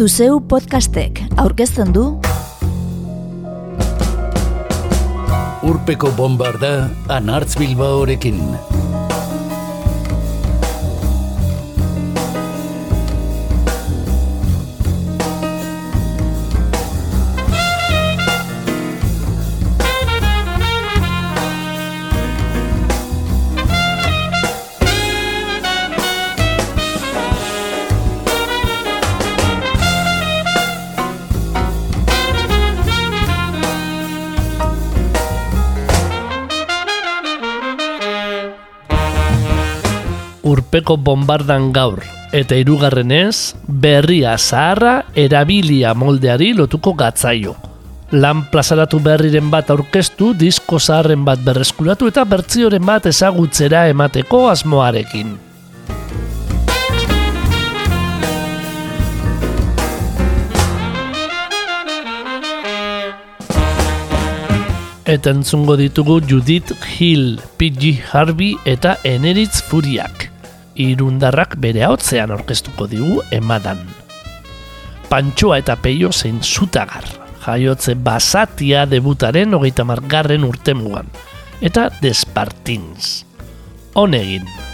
Zuzeu podcastek aurkezten du Urpeko bombarda anartz bilbaorekin. Urpeko bombardan gaur eta hirugarrenez berria zaharra erabilia moldeari lotuko gatzaio. Lan plazaratu berriren bat aurkeztu, disko zaharren bat berreskuratu eta bertzioren bat ezagutzera emateko asmoarekin. Eta entzungo ditugu Judith Hill, P.G. Harvey eta Eneritz Furiak irundarrak bere haotzean orkestuko digu emadan. Pantxoa eta peio zein zutagar, jaiotze basatia debutaren hogeita margarren urtemugan, eta despartins. Honegin.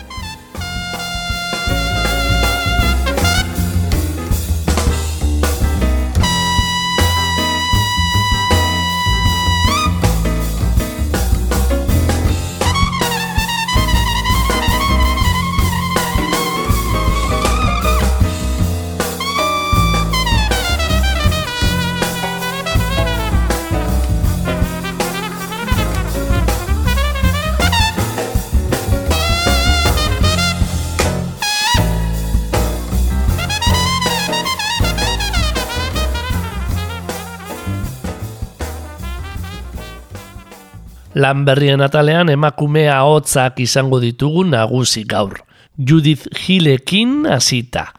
Lan berrien atalean emakumea hotzak izango ditugu nagusi gaur. Judith Hillekin hasita.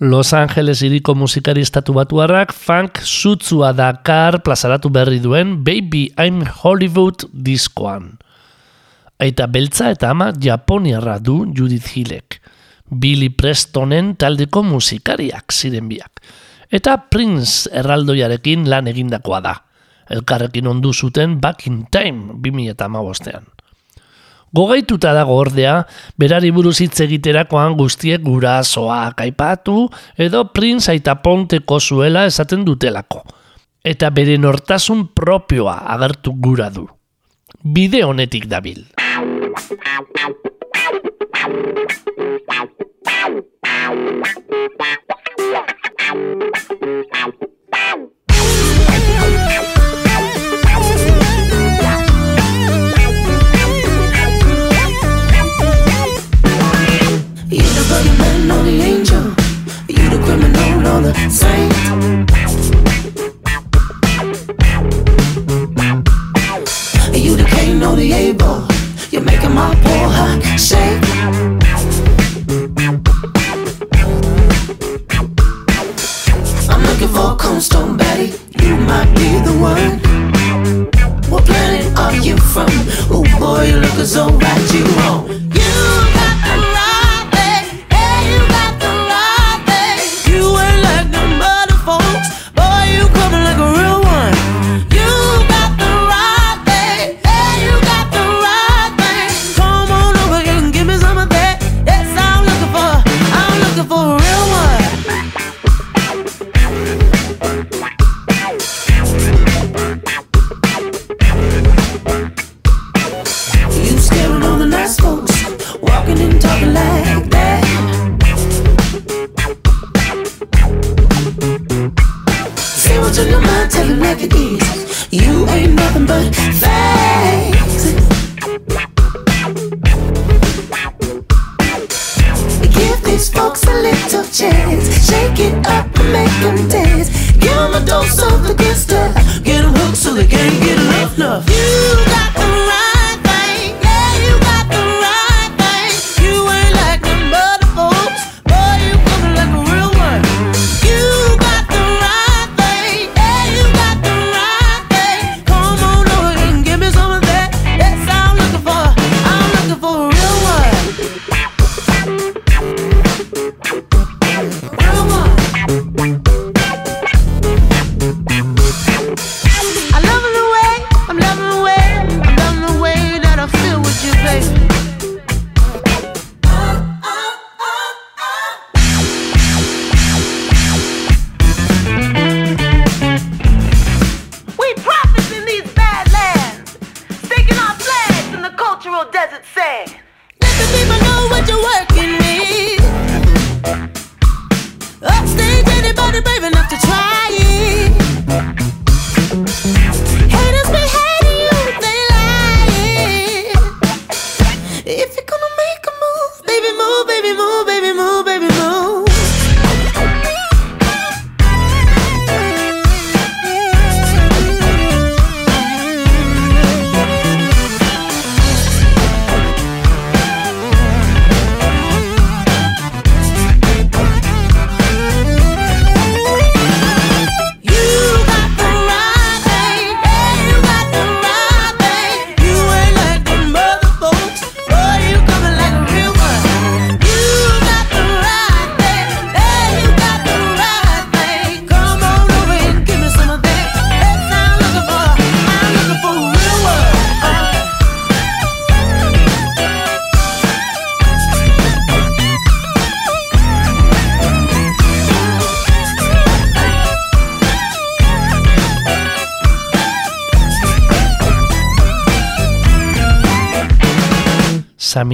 Los Angeles iriko musikari estatu batuarrak funk sutzua dakar plazaratu berri duen Baby I'm Hollywood diskoan. Aita beltza eta ama japoniarra du Judith Hillek. Billy Prestonen taldeko musikariak ziren biak. Eta Prince erraldoiarekin lan egindakoa da elkarrekin ondu zuten Back in Time 2008an. Gogaituta dago ordea, berari buruz hitz egiterakoan guztiek gurasoak aipatu edo Prince aita ponteko zuela esaten dutelako. Eta bere nortasun propioa agertu gura du. Bide honetik dabil. boogeyman, not the angel. You the criminal, the saint. You the king, not the able. You're making my poor heart shake.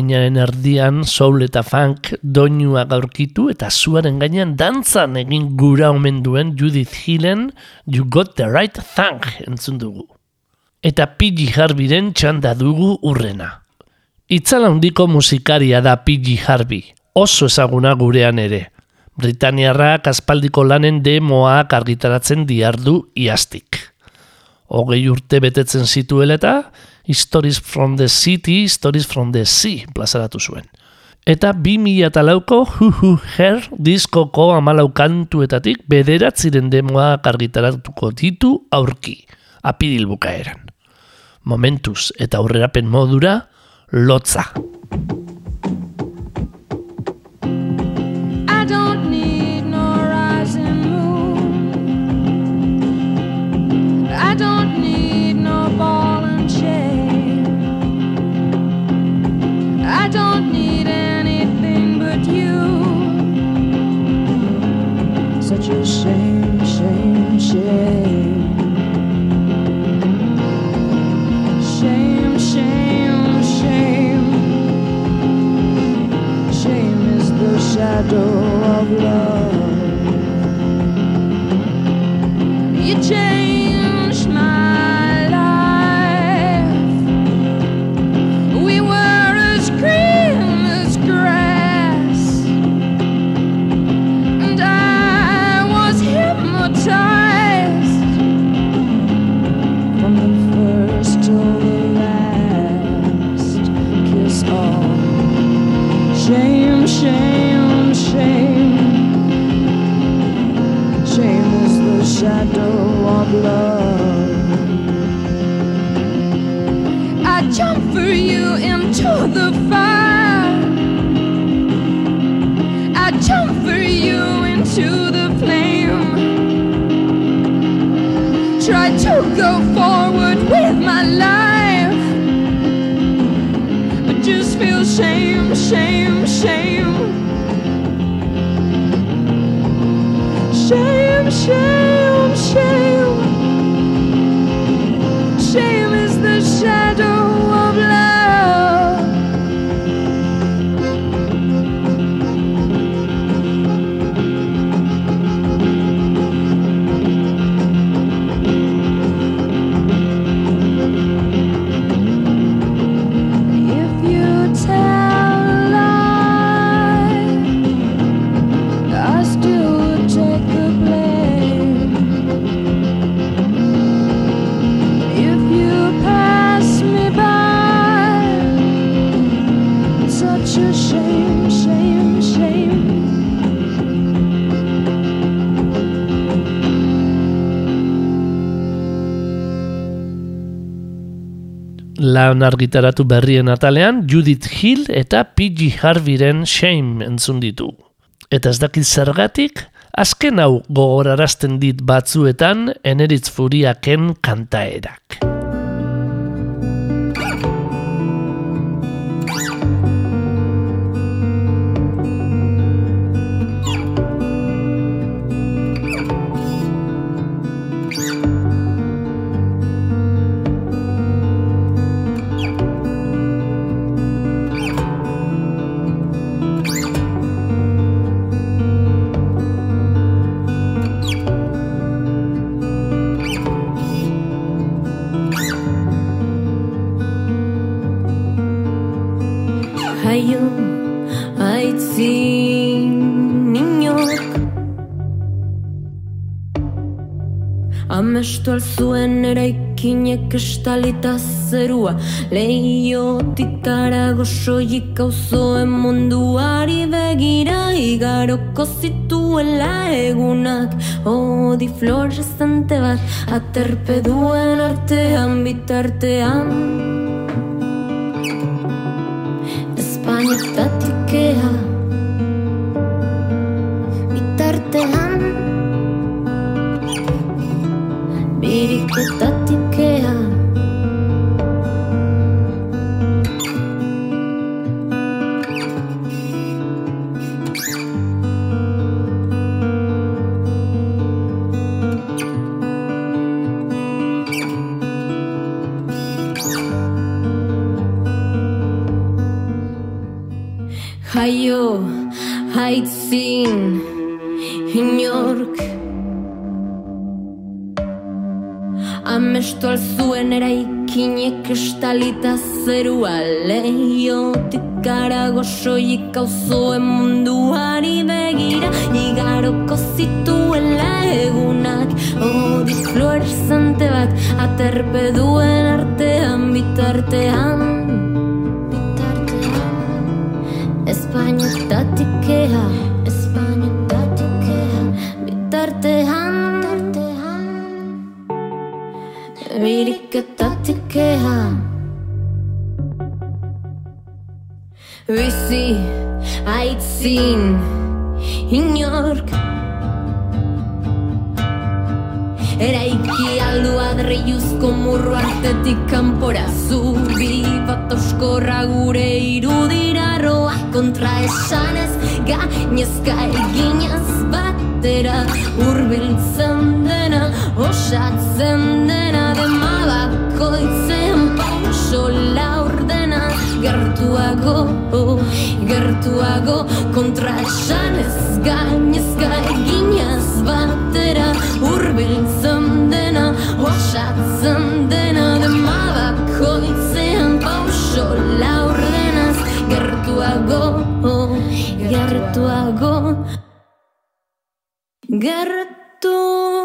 Saminaren erdian soul eta funk doinua gaurkitu eta zuaren gainean dantzan egin gura omen duen Judith Hillen You Got The Right Thing entzun dugu. Eta P.G. Harveyren txanda dugu urrena. Itzala handiko musikaria da P.G. Harvey, oso ezaguna gurean ere. Britaniarrak aspaldiko lanen demoak argitaratzen diardu iaztik. Hogei urte betetzen zituela eta Stories from the City, Stories from the Sea plazaratu zuen. Eta 2008ko Hu Hu Her diskoko amalau kantuetatik bederatziren demoak argitaratuko ditu aurki, apidil bukaeran. Momentuz eta aurrerapen modura, lotza. Such a shame, shame, shame. Shame, shame, shame. Shame is the shadow of love. You changed of love. I jump for you into the fire. I jump for you into the flame. Try to go forward with my life but just feel shame, shame, shame. Shame, shame, shame. Lan argitaratu berrien atalean Judith Hill eta P.G. Harveyren Shame entzun ditu. Eta ez dakit zergatik, azken hau gogorarazten dit batzuetan eneritz furiaken kantaerak. Alzuen eraikinek estalita zerua. Leiotik arago soilik auzoen munduari begira Igaroko zituela egunak. Odi fluorescente bat aterpe duen artean bitartean arago soilik auzoen munduari begira Igaroko zituela egunak Odi fluorescente bat aterpe duen artean bitartean. Bitartean Espainietatik ea Espainietatik ea Bitartean. Bitartean Biriketatik ea Bizi aitzin inork Eraiki aldu adreiuzko murru artetik kanpora Zubi. Bat oskorra gure irudiraroa Kontra esanez. Gainezka eginez batera Urbiltzen dena, osatzen dena Dema bakoitzean pauso laurdena Gertuago, gertuago Kontra esanez gainezka eginez batera Urbiltzen dena, osatzen dena Dema bakoitzean pauso laurdenaz Gertuago, gertuago Gertuago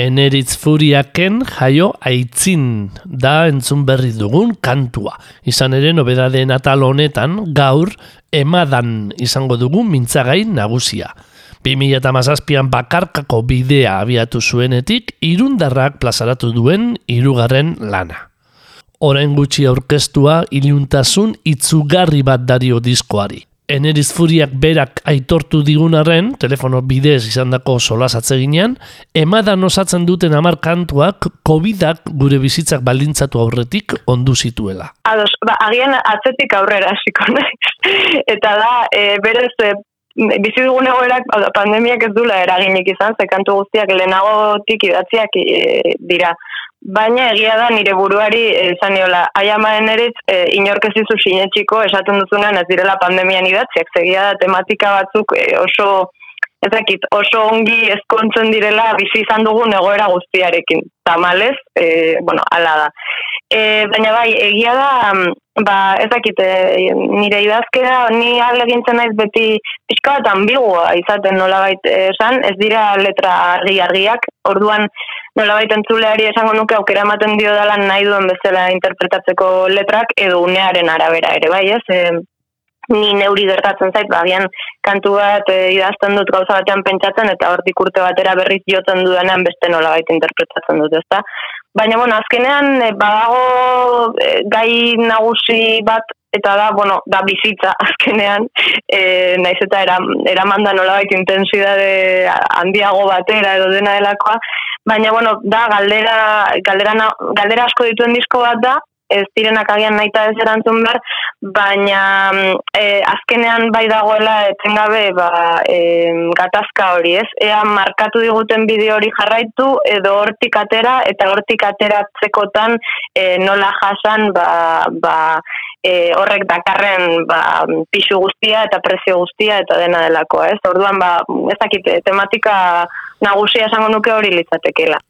Eneritz furiaken jaio aitzin da entzun berri dugun kantua. Izan ere nobedadeen atal honetan gaur emadan izango dugu mintzagai nagusia. 2008an bakarkako bidea abiatu zuenetik irundarrak plazaratu duen hirugarren lana. Orain gutxi aurkeztua iluntasun itzugarri bat dario diskoari. Eneriz Furiak berak aitortu digunarren, telefono bidez izandako solasatze ginean, emadan osatzen duten hamar kantuak COVIDak gure bizitzak baldintzatu aurretik ondu zituela. Ados, ba, agian atzetik aurrera hasiko naiz. Eta da, e, berez, e, bizi dugun egoerak, da, pandemiak ez dula eraginik izan, ze kantu guztiak lehenagotik idatziak e, dira. Baina egia da nire buruari esan niola, aiamaren eritz, e, inork ez dizu sinetxiko esaten duzunean ez direla pandemian idatziak, zegia da tematika batzuk e, oso ez dakit, oso ongi ezkontzen direla bizi izan dugun egoera guztiarekin. Tamalez, e, bueno, ala da. E, baina bai, egia da, mm, ba, ez dakit, e, nire idazkera, ni alegintzen naiz beti pixka bat ambigua izaten nolabait esan, ez dira letra argi-argiak, orduan nolabait entzuleari esango nuke aukera ematen dio dela nahi duen bezala interpretatzeko letrak edo unearen arabera ere, bai ez? E, ni neuri gertatzen zait, bagian kantu bat e, idazten dut gauza batean pentsatzen eta hortik urte batera berriz jotzen dudanean beste nolabait interpretatzen dut, ezta? Baina, bueno, azkenean e, badago e, gai nagusi bat eta da, bueno, da bizitza azkenean, e, naiz eta eram, eramanda nolabait intensidade handiago batera edo dena delakoa, baina, bueno, da galdera, galdera, galdera asko dituen disko bat da, ez direnak agian naita ez erantzun behar, baina e, azkenean bai dagoela etengabe ba, e, gatazka hori, ez? Ea markatu diguten bideo hori jarraitu edo hortik atera eta hortik ateratzekotan e, nola jasan ba, ba, e, horrek dakarren ba, pixu guztia eta prezio guztia eta dena delakoa, ez? Orduan, ba, ez dakit, tematika nagusia esango nuke hori litzatekeela.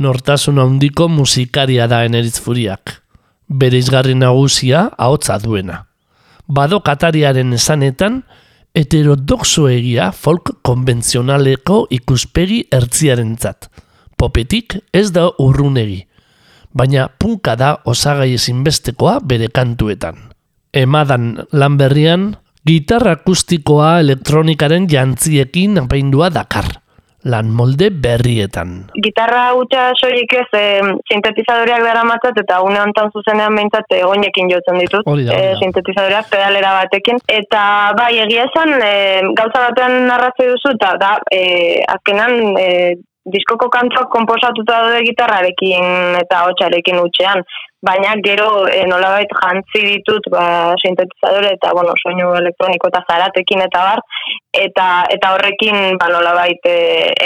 Nortasun handiko musikaria da Eneritz Furiak. Bere izgarri nagusia ahotsa duena. Bado katariaren esanetan, heterodoxo egia folk konbentzionaleko ikuspegi ertziarentzat. Popetik ez da urrunegi, baina punka da osagai ezinbestekoa bere kantuetan. Emadan lan berrian, gitarra akustikoa elektronikaren jantziekin apaindua dakar, lan molde berrietan. gitarra hutsa soilik ez e, sintetizadoreak dara matzat eta une honetan zuzenean behintzat egoinekin jotzen ditut Hori da, hori da. e, sintetizadoreak pedalera batekin eta bai egia esan e, gauza batean narrazio duzu eta da e, azkenan e, diskoko kantuak konposatuta daude gitarrarekin eta hotxarekin utxean baina gero e, nolabait jantzi ditut ba, sintetizadore eta bueno, soinu elektroniko eta zaratekin eta bar eta eta horrekin ba nolabait e,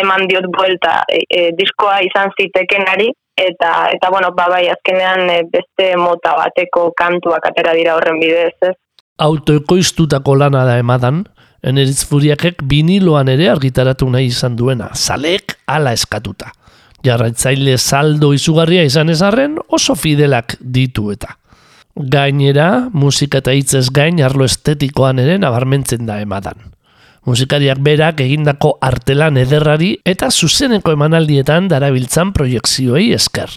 eman diot buelta e, e, diskoa izan zitekenari eta eta bueno ba bai azkenean e, beste mota bateko kantuak atera dira horren bidez ez? Autoekoiztutako lana da emadan, Eneritz Furiakek biniloan ere argitaratu nahi izan duena, zalek ala eskatuta. Jarraitzaile saldo izugarria izan ezarren oso fidelak ditu eta. Gainera, musika eta hitzez gain arlo estetikoan ere nabarmentzen da emadan. Musikariak berak egindako artelan ederrari eta zuzeneko emanaldietan darabiltzan proiekzioei esker.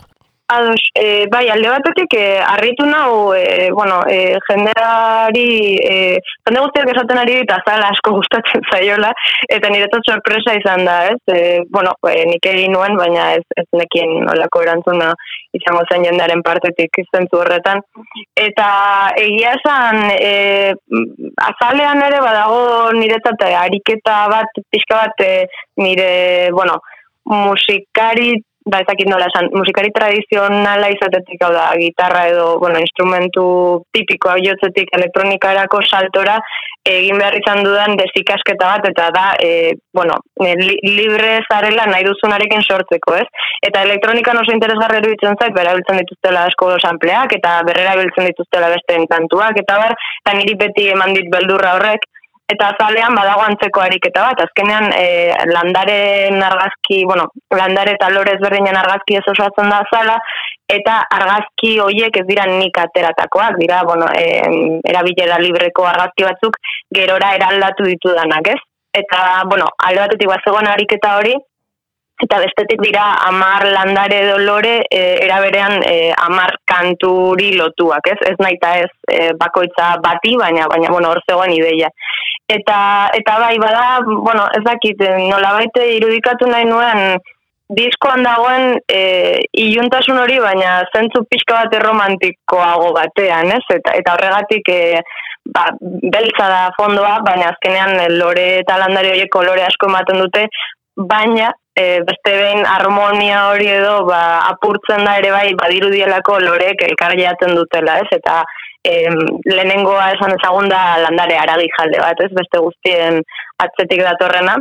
Ados, e, bai, alde batetik, e, arritu nau, e, bueno, e, jendeari, e, jende guztiak esaten ari dit azala asko gustatzen zaiola, eta niretzat sorpresa izan da, ez? E, bueno, e, nik egin nuen, baina ez, ez nekien nolako erantzuna izango zen jendearen partetik zentzu horretan. Eta egia esan, e, azalean ere badago niretzat ariketa bat, pixka bat e, nire, bueno, musikari ba ez dakit nola esan, musikari tradizionala izatetik hau da, gitarra edo, bueno, instrumentu tipikoa jotzetik elektronikarako saltora egin behar izan dudan desikasketa bat, eta da, e, bueno, e, li, libre zarela nahi duzunarekin sortzeko, ez? Eta elektronikan oso interesgarri iruditzen zait, bera biltzen dituztela asko sampleak, eta berrera biltzen dituztela beste kantuak, eta bar, eta niri beti eman dit beldurra horrek, eta azalean badago antzeko ariketa bat, azkenean e, landaren argazki, bueno, landare eta lore ezberdinen argazki ez osatzen da azala, eta argazki hoiek ez dira nik ateratakoak, dira, bueno, e, erabilera libreko argazki batzuk gerora eraldatu ditudanak, ez? Eta, bueno, alde batetik bazegoen ariketa hori, eta bestetik dira amar landare edo lore e, eraberean e, amar kanturi lotuak, ez? Ez naita ez e, bakoitza bati, baina baina bueno, hor zegoen ideia. Eta eta bai bada, bueno, ez dakit, nolabait irudikatu nahi nuen diskoan dagoen e, iluntasun hori, baina zentzu pixka bat romantikoago batean, ez? Eta, eta horregatik e, ba, beltza da fondoa, baina azkenean lore eta landari horiek kolore asko ematen dute, baina e, beste behin harmonia hori edo ba, apurtzen da ere bai badirudielako lorek elkarriatzen dutela, ez? Eta em, lehenengoa esan ezagun da landare aragi jalde bat, ez? Beste guztien atzetik datorrena.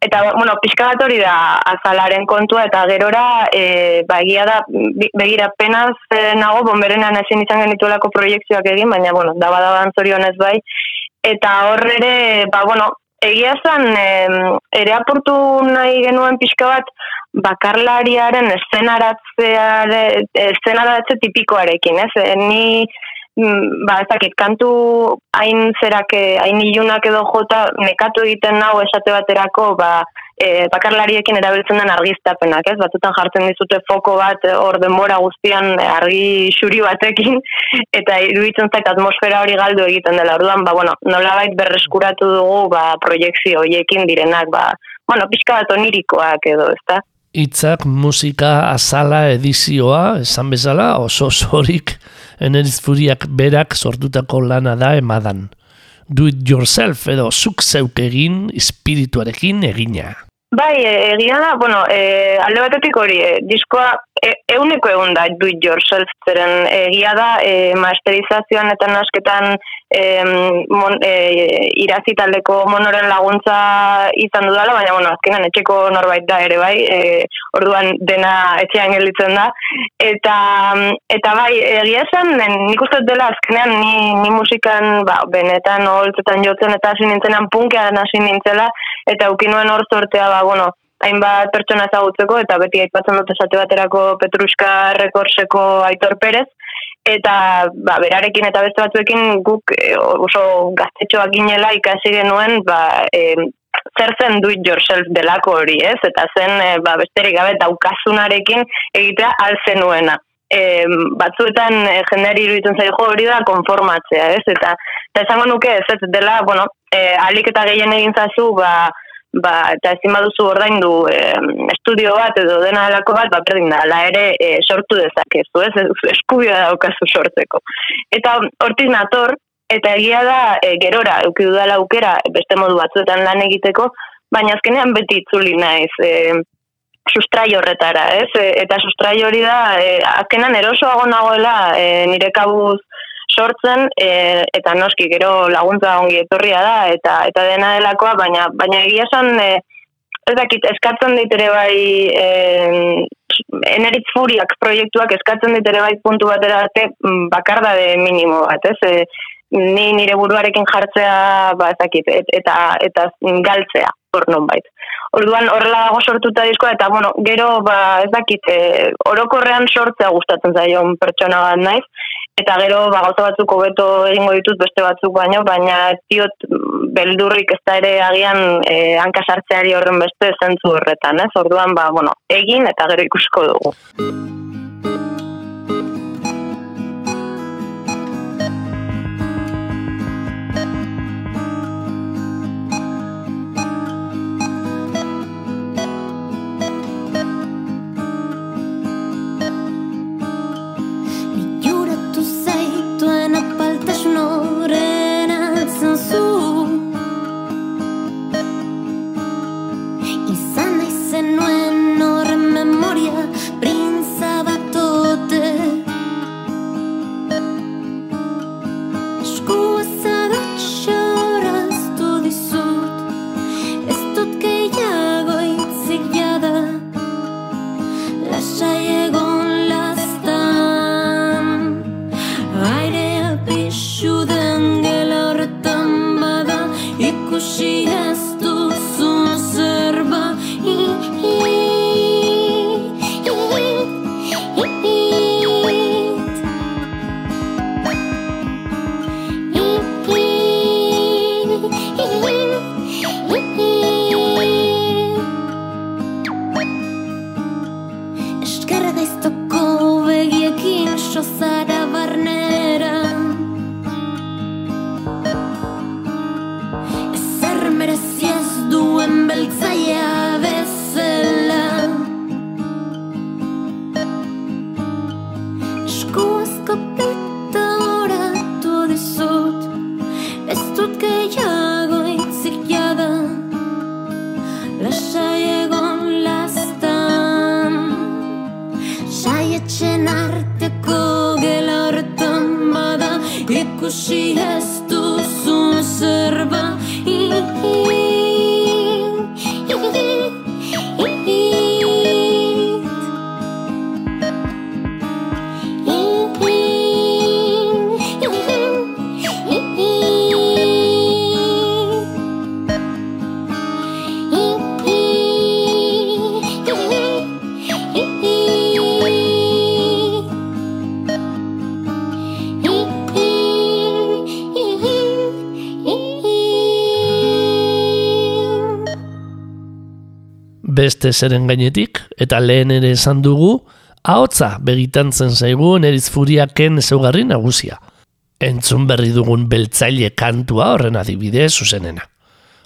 Eta, bueno, pixka bat hori da azalaren kontua, eta gerora, e, ba, egia da, begira, penaz e, nago, bonberenan ezin izan genituelako proiektzioak egin, baina, bueno, daba daban zorionez bai, eta hor ere, ba, bueno, egia zan, em, ere apurtu nahi genuen pixka bat, bakarlariaren eszenaratze tipikoarekin, ez? E, ni, ba, ez dakit, kantu hain zerak, eh, hain ilunak edo jota, nekatu egiten nau esate baterako, ba, e, bakarlariekin erabiltzen den argiztapenak, ez? Batzutan jartzen dizute foko bat eh, hor denbora guztian argi xuri batekin eta iruditzen zait atmosfera hori galdu egiten dela. Orduan, ba bueno, nolabait berreskuratu dugu ba proiektzio hoiekin direnak, ba bueno, pixka bat onirikoak edo, ezta? Itzak, musika, azala, edizioa, esan bezala, oso zorik eneriz furiak berak sortutako lana da emadan. Do it yourself edo zuk zeuk egin, espirituarekin egina. Bai, e, egia da, bueno, e, alde batetik hori, e, diskoa e, euneko egun da do it yourself, zeren egia da, e, masterizazioan eta nasketan e, mon, e, irazi taldeko monoren laguntza izan dudala, baina, bueno, azkenan etxeko norbait da ere bai, e, orduan dena etxean gelditzen da, eta, eta bai, egia esan, nik uste dela azkenean ni, ni musikan, ba, benetan holtzetan jotzen eta hasi nintzenan punkean hasi nintzela, eta ukinuen hor sortea, ba, bueno, hainbat pertsona ezagutzeko, eta beti aipatzen dut esate baterako Petruska Rekorseko Aitor Perez, eta ba, berarekin eta beste batzuekin guk e, oso gaztetxoak ginela ikasi genuen ba, e, zer zen do it yourself delako hori, ez? Eta zen e, ba, besterik gabe daukasunarekin egitea alzenuena. E, batzuetan e, jendeari iruditzen zaio hori da konformatzea, ez? Eta, eta esango nuke ez, ez dela, bueno, e, alik eta gehien egin zazu, ba, ba, eta ezin baduzu ordaindu e, estudio bat edo dena delako bat, ba, berdin da, ala ere e, sortu dezakezu, ez? Eskubioa daukazu sortzeko. Eta hortik nator, eta egia da, e, gerora, euki dudala aukera, beste modu batzuetan lan egiteko, baina azkenean beti itzuli naiz, e, sustrai horretara, ez? E, eta sustrai hori da, e, azkenan erosoago nagoela e, nire kabuz sortzen e, eta noski gero laguntza ongi etorria da eta eta dena delakoa baina baina egia esan e, ez dakit eskatzen dit ere bai e, eneritz furiak proiektuak eskatzen dit ere bai puntu batera arte mm, bakardade minimo bat, ez? E, ni nire buruarekin jartzea ba ez dakit et, eta eta galtzea hor nonbait. Orduan horrela dago sortuta diskoa eta bueno, gero ba ez dakit e, orokorrean sortzea gustatzen zaion pertsona bat naiz eta gero ba gauza batzuk hobeto egingo ditut beste batzuk baino baina diot mm, beldurrik ez da ere agian e, hanka sartzeari horren beste zentzu horretan, ez? Orduan ba bueno, egin eta gero ikusko dugu. Христо коло век яким що сада. Zeren gainetik, eta lehen ere esan dugu, ahotza begitantzen zaigu neriz furiaken ezaugarri nagusia. Entzun berri dugun beltzaile kantua horren adibide zuzenena.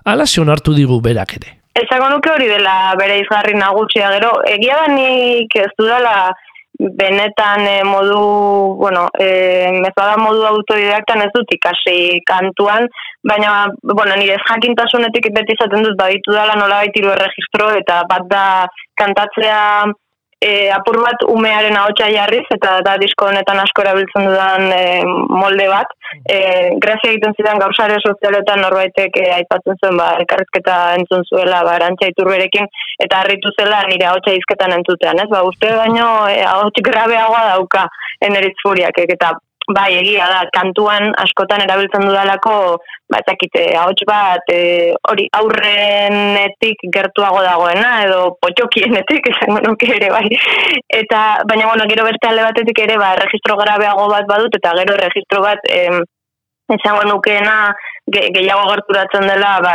Ala hartu digu berak ere. Esango nuke hori dela bere izgarri nagusia gero, egia da nik ez dudala benetan eh, modu, bueno, eh, mezada modu autodidaktan ez dut ikasi kantuan, baina, bueno, nire jakintasunetik beti izaten dut baditu dela nola baitiru erregistro, eta bat da kantatzea e, apur bat umearen ahotsa jarriz, eta da disko honetan asko erabiltzen dudan e, molde bat. E, grazia egiten zidan gauzare sozialetan norbaitek e, aipatzen zuen, ba, elkarrizketa entzun zuela, ba, arantxa iturberekin, eta harritu zela nire ahotsa izketan entzutean, ez? Ba, uste baino e, ahots grabeagoa dauka eneritz furiak, eta bai, egia da, kantuan askotan erabiltzen dudalako, ba, ez dakite, ahots bat, e, hori aurrenetik gertuago dagoena, edo potxokienetik, esango nuke ere, bai. Eta, baina, bueno, gero beste alde batetik ere, ba, registro grabeago bat badut, eta gero registro bat, em, esango nukeena ge, gehiago gerturatzen dela, ba,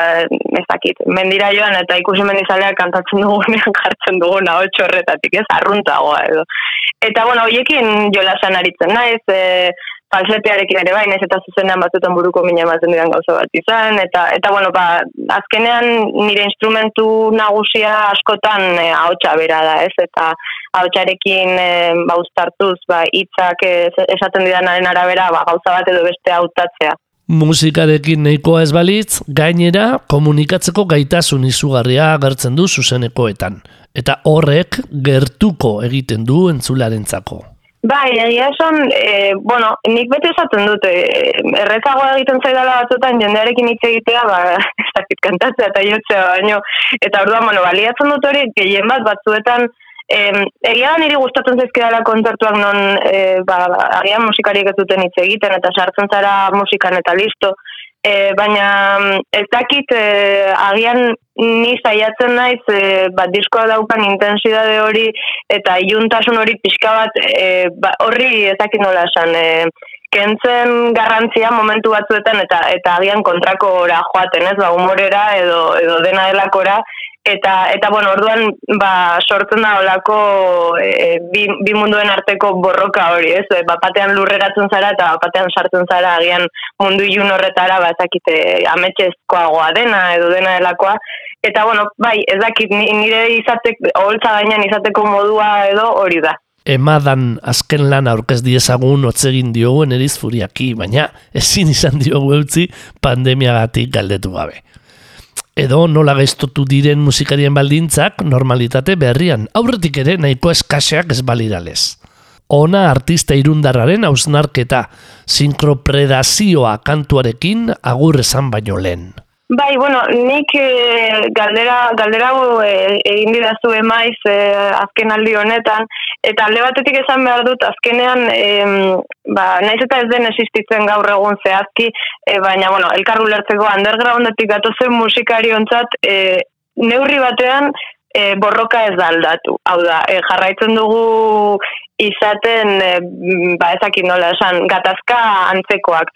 ez dakit, mendira joan, eta ikusi mendizaleak kantatzen dugunean jartzen duguna, hotxo horretatik, ez, arruntagoa edo. Eta, bueno, hoiekin jolasan aritzen naiz, e, falsetearekin ere bai, naiz eta zuzenean batzutan buruko mina ematen didan gauza bat izan, eta, eta bueno, ba, azkenean nire instrumentu nagusia askotan e, ahotsa bera da, ez, eta ahotsarekin e, ba, uztartuz, ba, hitzak e, esaten didanaren arabera, ba, gauza bat edo beste hautatzea. Musikarekin nahikoa ez balitz, gainera komunikatzeko gaitasun izugarria agertzen du zuzenekoetan. Eta horrek gertuko egiten du entzularentzako. Bai, egia esan, e, bueno, nik beti esaten dut, e, errezagoa egiten zaidala batzutan jendearekin hitz egitea, ba, ez dakit kantatzea eta jotzea baino, eta orduan, bueno, baliatzen dut hori, gehien bat batzuetan, e, egia da niri gustatzen zaizkidala kontzertuak non, e, ba, agian musikariek ez duten hitz egiten, eta sartzen zara musikan eta listo, e, baina mm, ez dakit e, agian ni saiatzen naiz e, bat diskoa daukan intensidade hori eta iluntasun hori pixka bat e, ba, horri ez dakit nola esan e, kentzen garrantzia momentu batzuetan eta eta agian kontrako ora joaten ez? Ba humorera edo edo dena delakora eta eta bueno orduan ba sortzen da holako e, bi, bi munduen arteko borroka hori ez? E, bat batean lurreratzen zara eta bat batean sartzen zara agian mundu ilun horretara ba ez dakite ametsezkoagoa dena edo dena delakoa. Eta bueno bai ez dakit ni- nire izatek oholtza gainean izateko modua edo hori da. Emadan azken lan aurkez diezagun otzegin diogu eneriz furiaki, baina ezin izan diogu eutzi pandemiagatik galdetu gabe. Edo nola gaiztotu diren musikarien baldintzak normalitate berrian, aurretik ere nahiko eskaseak ez baliralez. Ona artista irundarraren hausnarketa, sinkropredazioa kantuarekin agur esan baino lehen. Bai, bueno, nik e, galdera, galdera hau e, egin didazu emaiz e, azken aldi honetan, eta alde batetik esan behar dut azkenean, em, ba, naiz eta ez den existitzen gaur egun zehazki, e, baina, bueno, elkar ulertzeko undergroundetik gatozen musikari ontzat, e, neurri batean e, borroka ez da aldatu. Hau da, e, jarraitzen dugu izaten, e, ba ezakit nola esan, gatazka antzekoak.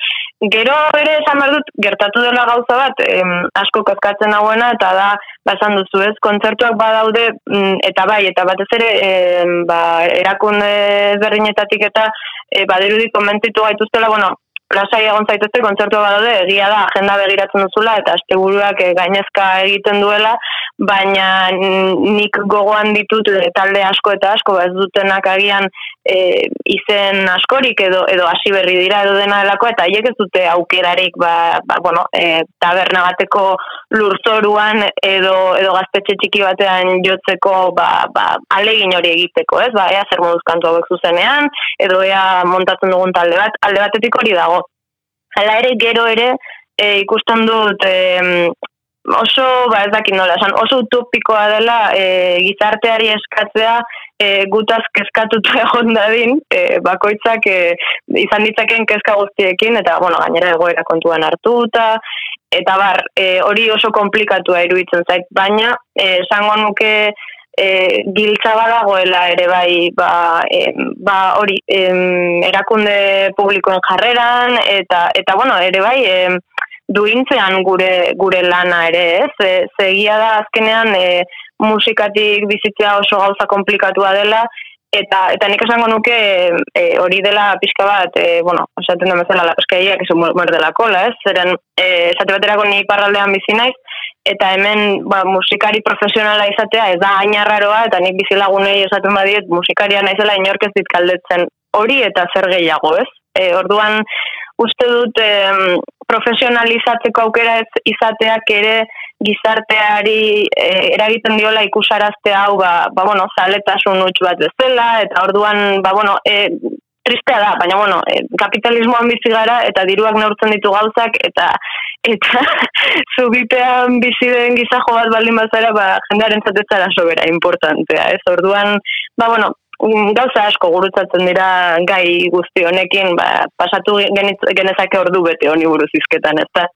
Gero ere esan behar dut, gertatu dela gauza bat, em, asko kezkatzen hauena, eta da, ba, esan duzu ez, kontzertuak badaude, mm, eta bai, eta batez ere, em, ba, erakunde ezberdinetatik eta, e, badirudi komentitu gaituztela, bueno, lasai egon zaitezte kontzertua badaude, egia da, agenda begiratzen duzula, eta asteburuak e, gainezka egiten duela, baina nik gogoan ditut e, talde asko eta asko, ba, ez dutenak agian e, izen askorik edo edo hasi berri dira edo dena delako, eta haiek ez dute aukerarik, ba, ba, bueno, e, taberna bateko lurzoruan edo edo gaztetxe txiki batean jotzeko ba, ba, alegin hori egiteko, ez? Ba, ea zer moduz kantu hauek zuzenean, edo ea montatzen dugun talde bat, alde batetik hori dago. Hala ere, gero ere, e, ikusten dut e, oso, ba ez dakit nola, esan, oso utopikoa dela e, gizarteari eskatzea e, gutaz kezkatuta egon dadin, e, bakoitzak e, izan ditzaken kezka guztiekin, eta, bueno, gainera egoera kontuan hartuta, eta bar, e, hori oso komplikatua iruditzen zait, baina, e, esango nuke, e, giltza badagoela ere bai ba, em, ba hori em, erakunde publikoen jarreran eta eta bueno ere bai em, duintzean gure gure lana ere ez ze, ze egia da azkenean e, musikatik bizitzea oso gauza komplikatua dela eta eta nik esango nuke e, hori dela pixka bat e, bueno esaten da bezala la pescaria que se muerde la cola ez? Zeren e, esate baterako ni iparraldean bizi naiz eta hemen ba, musikari profesionala izatea ez da hain arraroa eta nik bizilagunei esaten badiet musikaria naizela inork ez dit galdetzen hori eta zer gehiago ez? E, orduan uste dut em, profesionalizatzeko aukera ez izateak ere gizarteari e, eragiten diola ikusarazte hau ba, ba bueno, zaletasun huts bat bezala eta orduan ba bueno, e, tristea da, baina bueno, e, kapitalismoan bizi gara eta diruak neurtzen ditu gauzak eta eta zubipean bizi den gizajo bat baldin bazara, ba jendearen zatetzara sobera importantea, ez? Orduan, ba bueno, mm, gauza asko gurutzatzen dira gai guzti honekin, ba, pasatu genezake ordu bete honi buruz izketan, ez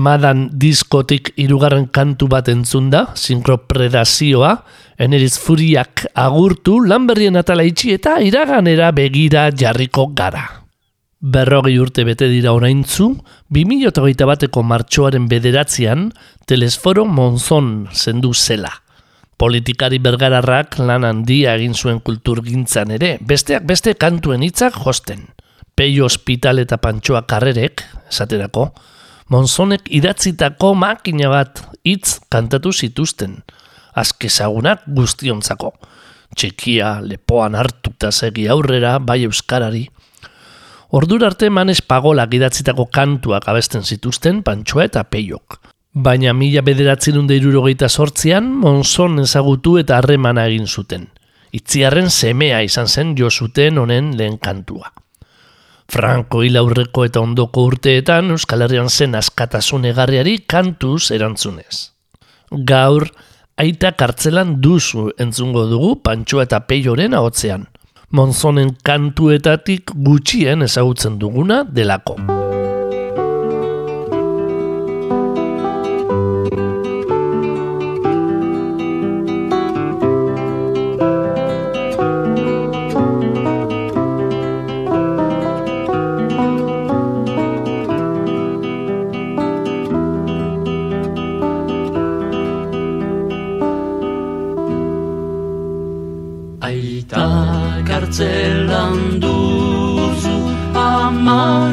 Emadan diskotik hirugarren kantu bat entzun da, sinkropredazioa, eneriz furiak agurtu, lanberrien atala itxi eta iraganera begira jarriko gara. Berrogei urte bete dira oraintzu, 2008 bateko martxoaren bederatzean, Telesforo Monzon zendu zela. Politikari bergararrak lan handia egin zuen kulturgintzan ere, besteak beste kantuen hitzak josten. Peio Hospital eta Pantxoa Karrerek, esaterako, Monzonek idatzitako makina bat hitz kantatu zituzten, azkezagunak guztiontzako. Txekia, lepoan hartuta segi aurrera, bai euskarari. Ordura arte manez pagolak idatzitako kantuak abesten zituzten Pantxoa eta Peiok. Baina mila bederatzen hunde irurogeita sortzian, Monzon ezagutu eta harremana egin zuten. Itziarren semea izan zen jo zuten honen lehen kantua. Franco hil aurreko eta ondoko urteetan Euskal Herrian zen askatasun egarriari kantuz erantzunez. Gaur, aita kartzelan duzu entzungo dugu Pantxo eta Peioren ahotzean. Monzonen kantuetatik gutxien ezagutzen duguna delako.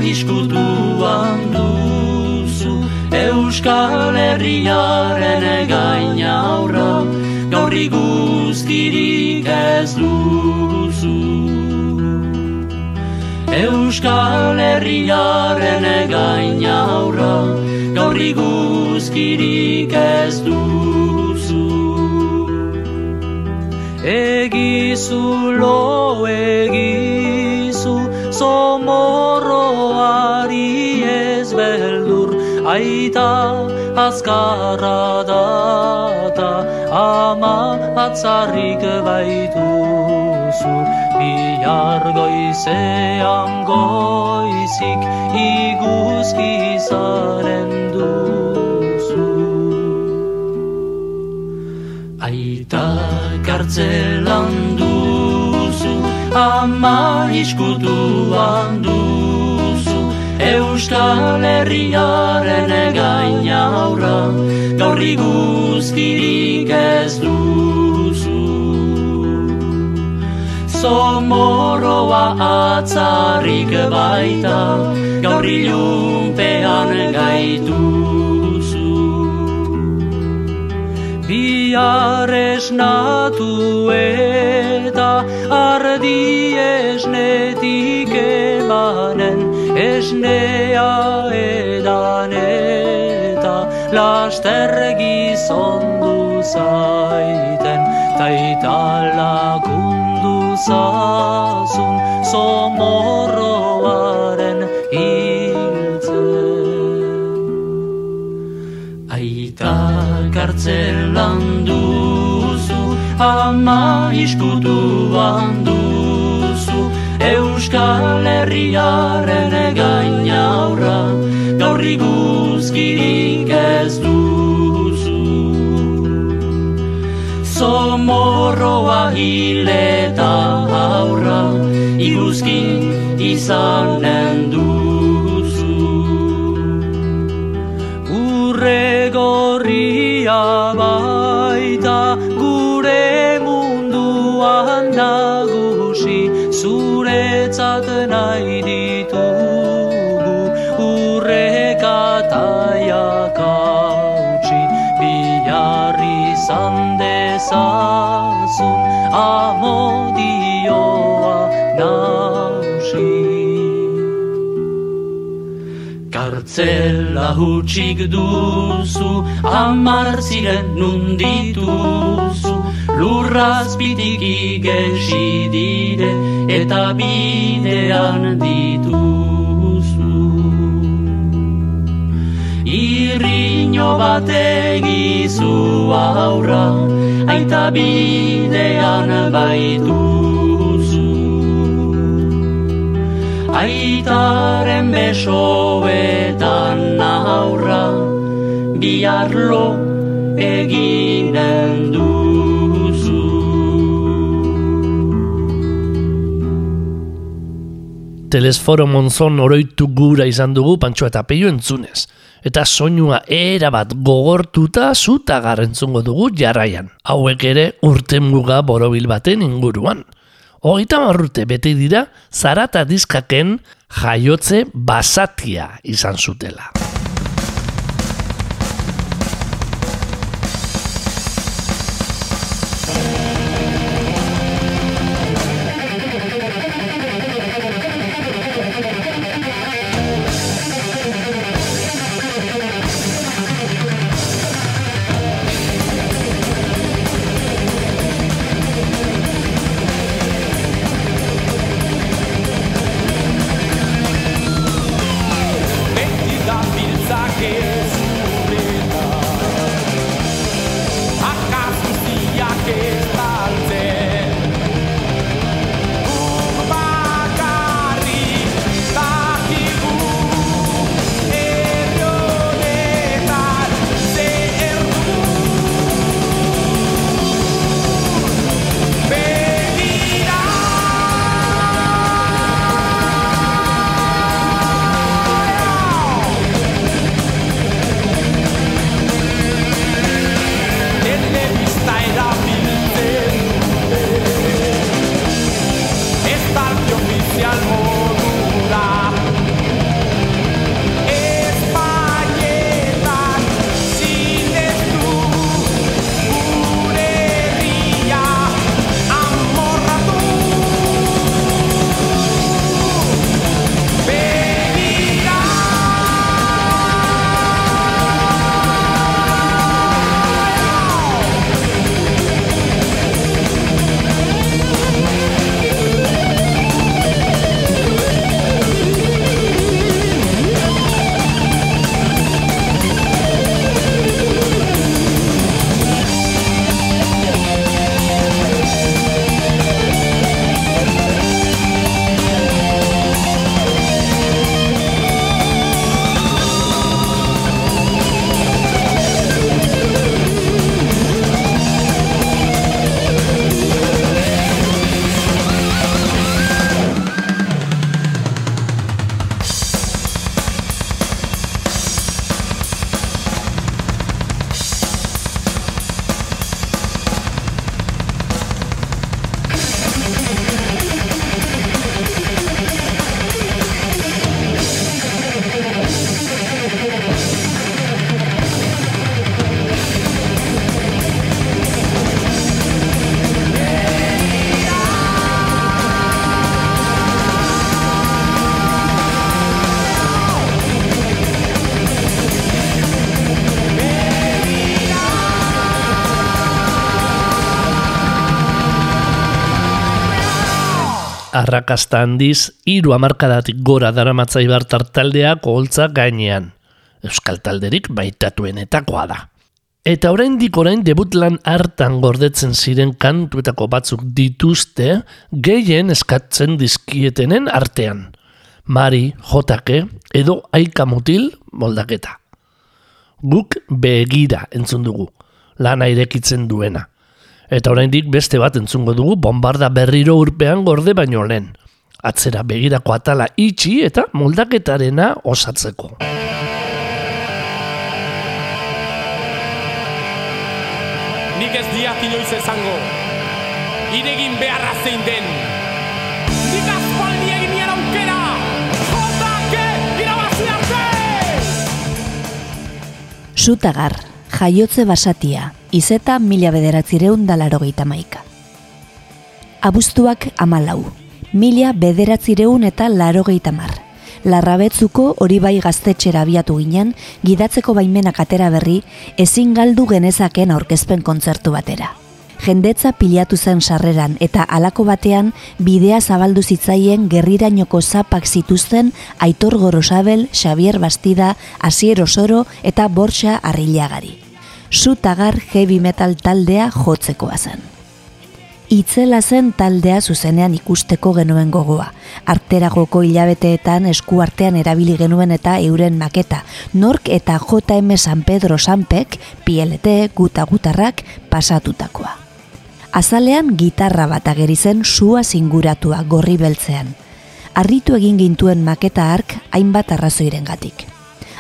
Iskutuan duzu, Euskal Herriaren gain aurra, gaurri guztirik ez duzu. Euskal Herriaren gain aurra, gaurri guztirik ez duzu. Egizu lo egizu Somorroari ez beldur Aita azkarra data. Ama atzarrik baituzu Bihar goizean goizik Iguzki zaren duzu. Aita kartzelan duzu, ama iskutuan duzu, Euskal Herriaren gain aurra, gaurri guztirik ez duzu. Somorroa atzarrik baita, gaurri ilunpean gaituzu. Bihar eta ardi esnetik emanen Esnea edan eta laster gizondu zaiten Taita lagundu zazun somorroaren hiltzen. Aita kartzelan ama iskutuan duzu Euskal Herriaren gainaurra gaur iguzkirik ez duzu. Zomorroa hileta aurra iguzki izanen duzu Kartzela hutsik duzu, amar ziren nundituzu, lurrazpitik igesi dire eta bidean dituzu. Irriño bat egizu aurra, aita bidean baituzu. Aitaren besoetan aurra Biarlo eginen duzu Telesforo Monzon oroitu gura izan dugu pantxo eta peio entzunez. Eta soinua erabat gogortuta zuta garrentzungo dugu jarraian. Hauek ere urte muga borobil baten inguruan. Hogeita marrute bete dira zarata diskaken jaiotze basatia izan zutela. Arrakasta handiz, hiru hamarkadatik gora daramatza ibartar taldeak oholtza gainean. Euskal talderik baitatuenetakoa da. Eta oraindik orain debutlan hartan gordetzen ziren kantuetako batzuk dituzte gehien eskatzen dizkietenen artean. Mari, jotake edo aika mutil moldaketa. Guk begira entzun dugu, lana irekitzen duena. Eta oraindik beste bat entzungo dugu bombarda berriro urpean gorde baino lehen. Atzera begirako atala itxi eta moldaketarena osatzeko. Nik ez diak inoiz esango. Iregin beharra zein den. Nik aspaldi egin nien aukera. Jotake irabazi arte! Sutagar, jaiotze basatia, izeta mila bederatzireun dalaro maika. Abuztuak amalau, mila bederatzireun eta laro mar. Larrabetzuko hori bai gaztetxera abiatu ginen, gidatzeko baimenak atera berri, ezin galdu genezaken aurkezpen kontzertu batera. Jendetza pilatu zen sarreran eta halako batean bidea zabaldu zitzaien gerrirainoko zapak zituzten Aitor Gorosabel, Xavier Bastida, Asier Osoro eta Borxa Arrillagari. Sutagar heavy metal taldea jotzekoa zen. Itzela zen taldea zuzenean ikusteko genuen gogoa. Arteragoko hilabeteetan esku artean erabili genuen eta euren maketa. Nork eta JM San Pedro Sanpek, PLT, guta gutarrak pasatutakoa. Azalean gitarra bat ageri zen sua zinguratua gorri beltzean. Arritu egin gintuen maketa ark hainbat arrazoirengatik.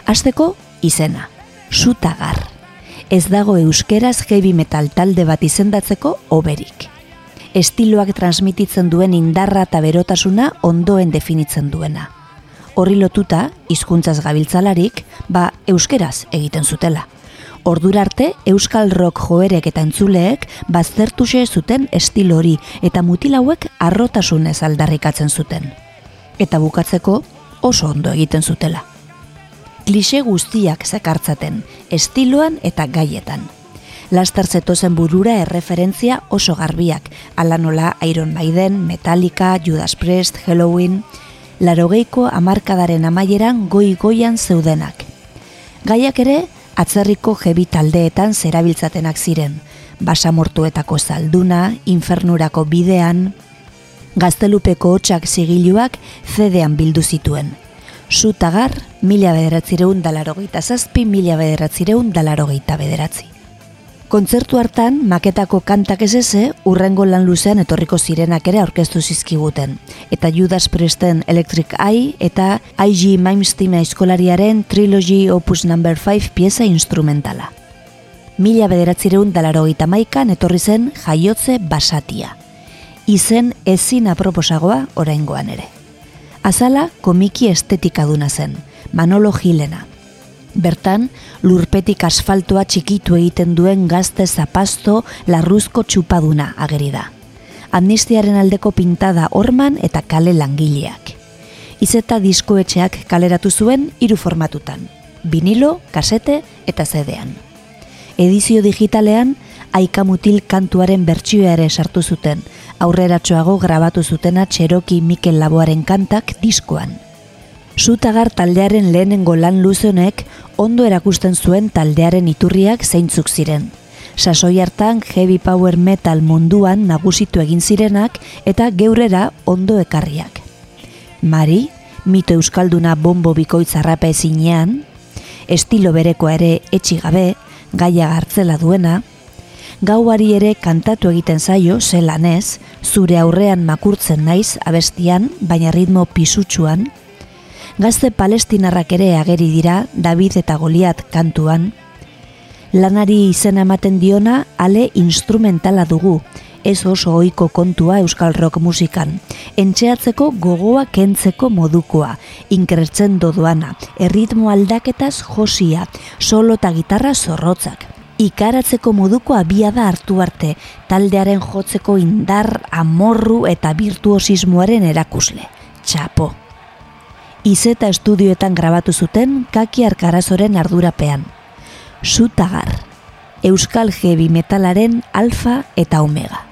Hasteko izena, Sutagar. Ez dago euskeraz heavy metal talde bat izendatzeko oberik estiloak transmititzen duen indarra eta berotasuna ondoen definitzen duena. Horri lotuta, hizkuntzaz gabiltzalarik, ba euskeraz egiten zutela. Ordura arte, euskal rock joerek eta entzuleek baztertuse zuten estilo hori eta mutilauek arrotasunez aldarrikatzen zuten. Eta bukatzeko oso ondo egiten zutela. Klixe guztiak zekartzaten, estiloan eta gaietan lastar zetozen burura erreferentzia oso garbiak, ala nola Iron Maiden, Metallica, Judas Priest, Halloween, larogeiko amarkadaren amaieran goi-goian zeudenak. Gaiak ere, atzerriko jebi taldeetan zerabiltzatenak ziren, basamortuetako zalduna, infernurako bidean, gaztelupeko hotxak zigiluak zedean bildu zituen. Sutagar, mila bederatzireun dalarogeita zazpi, mila bederatzireun dalarogeita bederatzi. Kontzertu hartan, maketako kantak ez eze, urrengo lan luzean etorriko zirenak ere aurkeztu zizkiguten. Eta Judas Priesten Electric Eye eta IG Malmsteen eskolariaren Trilogy Opus No. 5 pieza instrumentala. Mila bederatzireun dalaro maikan etorri zen jaiotze basatia. Izen ezin aproposagoa oraingoan ere. Azala komiki estetika duna zen, Manolo Gilena, Bertan, lurpetik asfaltoa txikitu egiten duen gazte zapasto larruzko txupaduna ageri da. Amnistiaren aldeko pintada orman eta kale langileak. Izeta diskoetxeak kaleratu zuen hiru formatutan. Vinilo, kasete eta zedean. Edizio digitalean, aikamutil kantuaren bertsioa ere sartu zuten, aurreratxoago grabatu zutena Txeroki Mikel Laboaren kantak diskoan. Sutagar taldearen lehenengo lan luzenek ondo erakusten zuen taldearen iturriak zeintzuk ziren. Sasoi hartan heavy power metal munduan nagusitu egin zirenak eta geurera ondo ekarriak. Mari, mito euskalduna bombo bikoitzarrapa ezinean, estilo bereko ere etxigabe, gaia hartzela duena, gauari ere kantatu egiten zaio zelanez, zure aurrean makurtzen naiz abestian, baina ritmo pisutsuan, gazte palestinarrak ere ageri dira David eta Goliat kantuan. Lanari izena ematen diona ale instrumentala dugu, ez oso ohiko kontua euskal rock musikan. Entxeatzeko gogoa kentzeko modukoa, inkertzen dodoana, erritmo aldaketaz josia, solo eta gitarra zorrotzak. Ikaratzeko moduko abiada hartu arte, taldearen jotzeko indar, amorru eta virtuosismoaren erakusle. Txapo izeta estudioetan grabatu zuten kaki arkarazoren ardurapean. Sutagar, Euskal Heavy Metalaren alfa eta omega.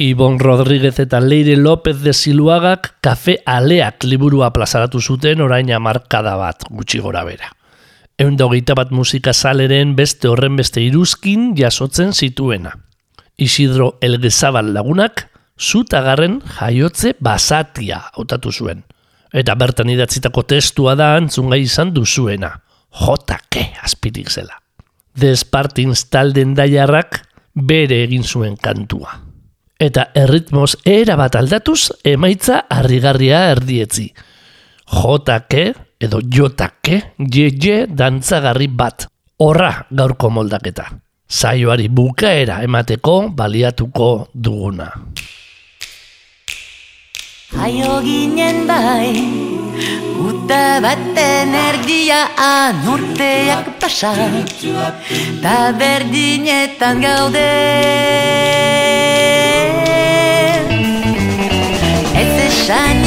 Ibon Rodríguez eta Leire López de Siluagak kafe aleak liburua plazaratu zuten orain amarkada bat gutxi gora bera. Eundogeita bat musika saleren beste horren beste iruzkin jasotzen zituena. Isidro Elgezabal lagunak zutagarren jaiotze basatia hautatu zuen. Eta bertan idatzitako testua da antzungai izan duzuena. Jotake azpitik zela. The Spartins talden daiarrak bere egin zuen kantua. Eta erritmoz era bat aldatuz emaitza harrigarria erdietzi. Jotake edo jotake je dantzagarri bat. Horra gaurko moldaketa. Saioari bukaera emateko baliatuko duguna. Jaio ginen bai, uta baten erdiaan urteak pasa, ta berdinetan gaude. Ez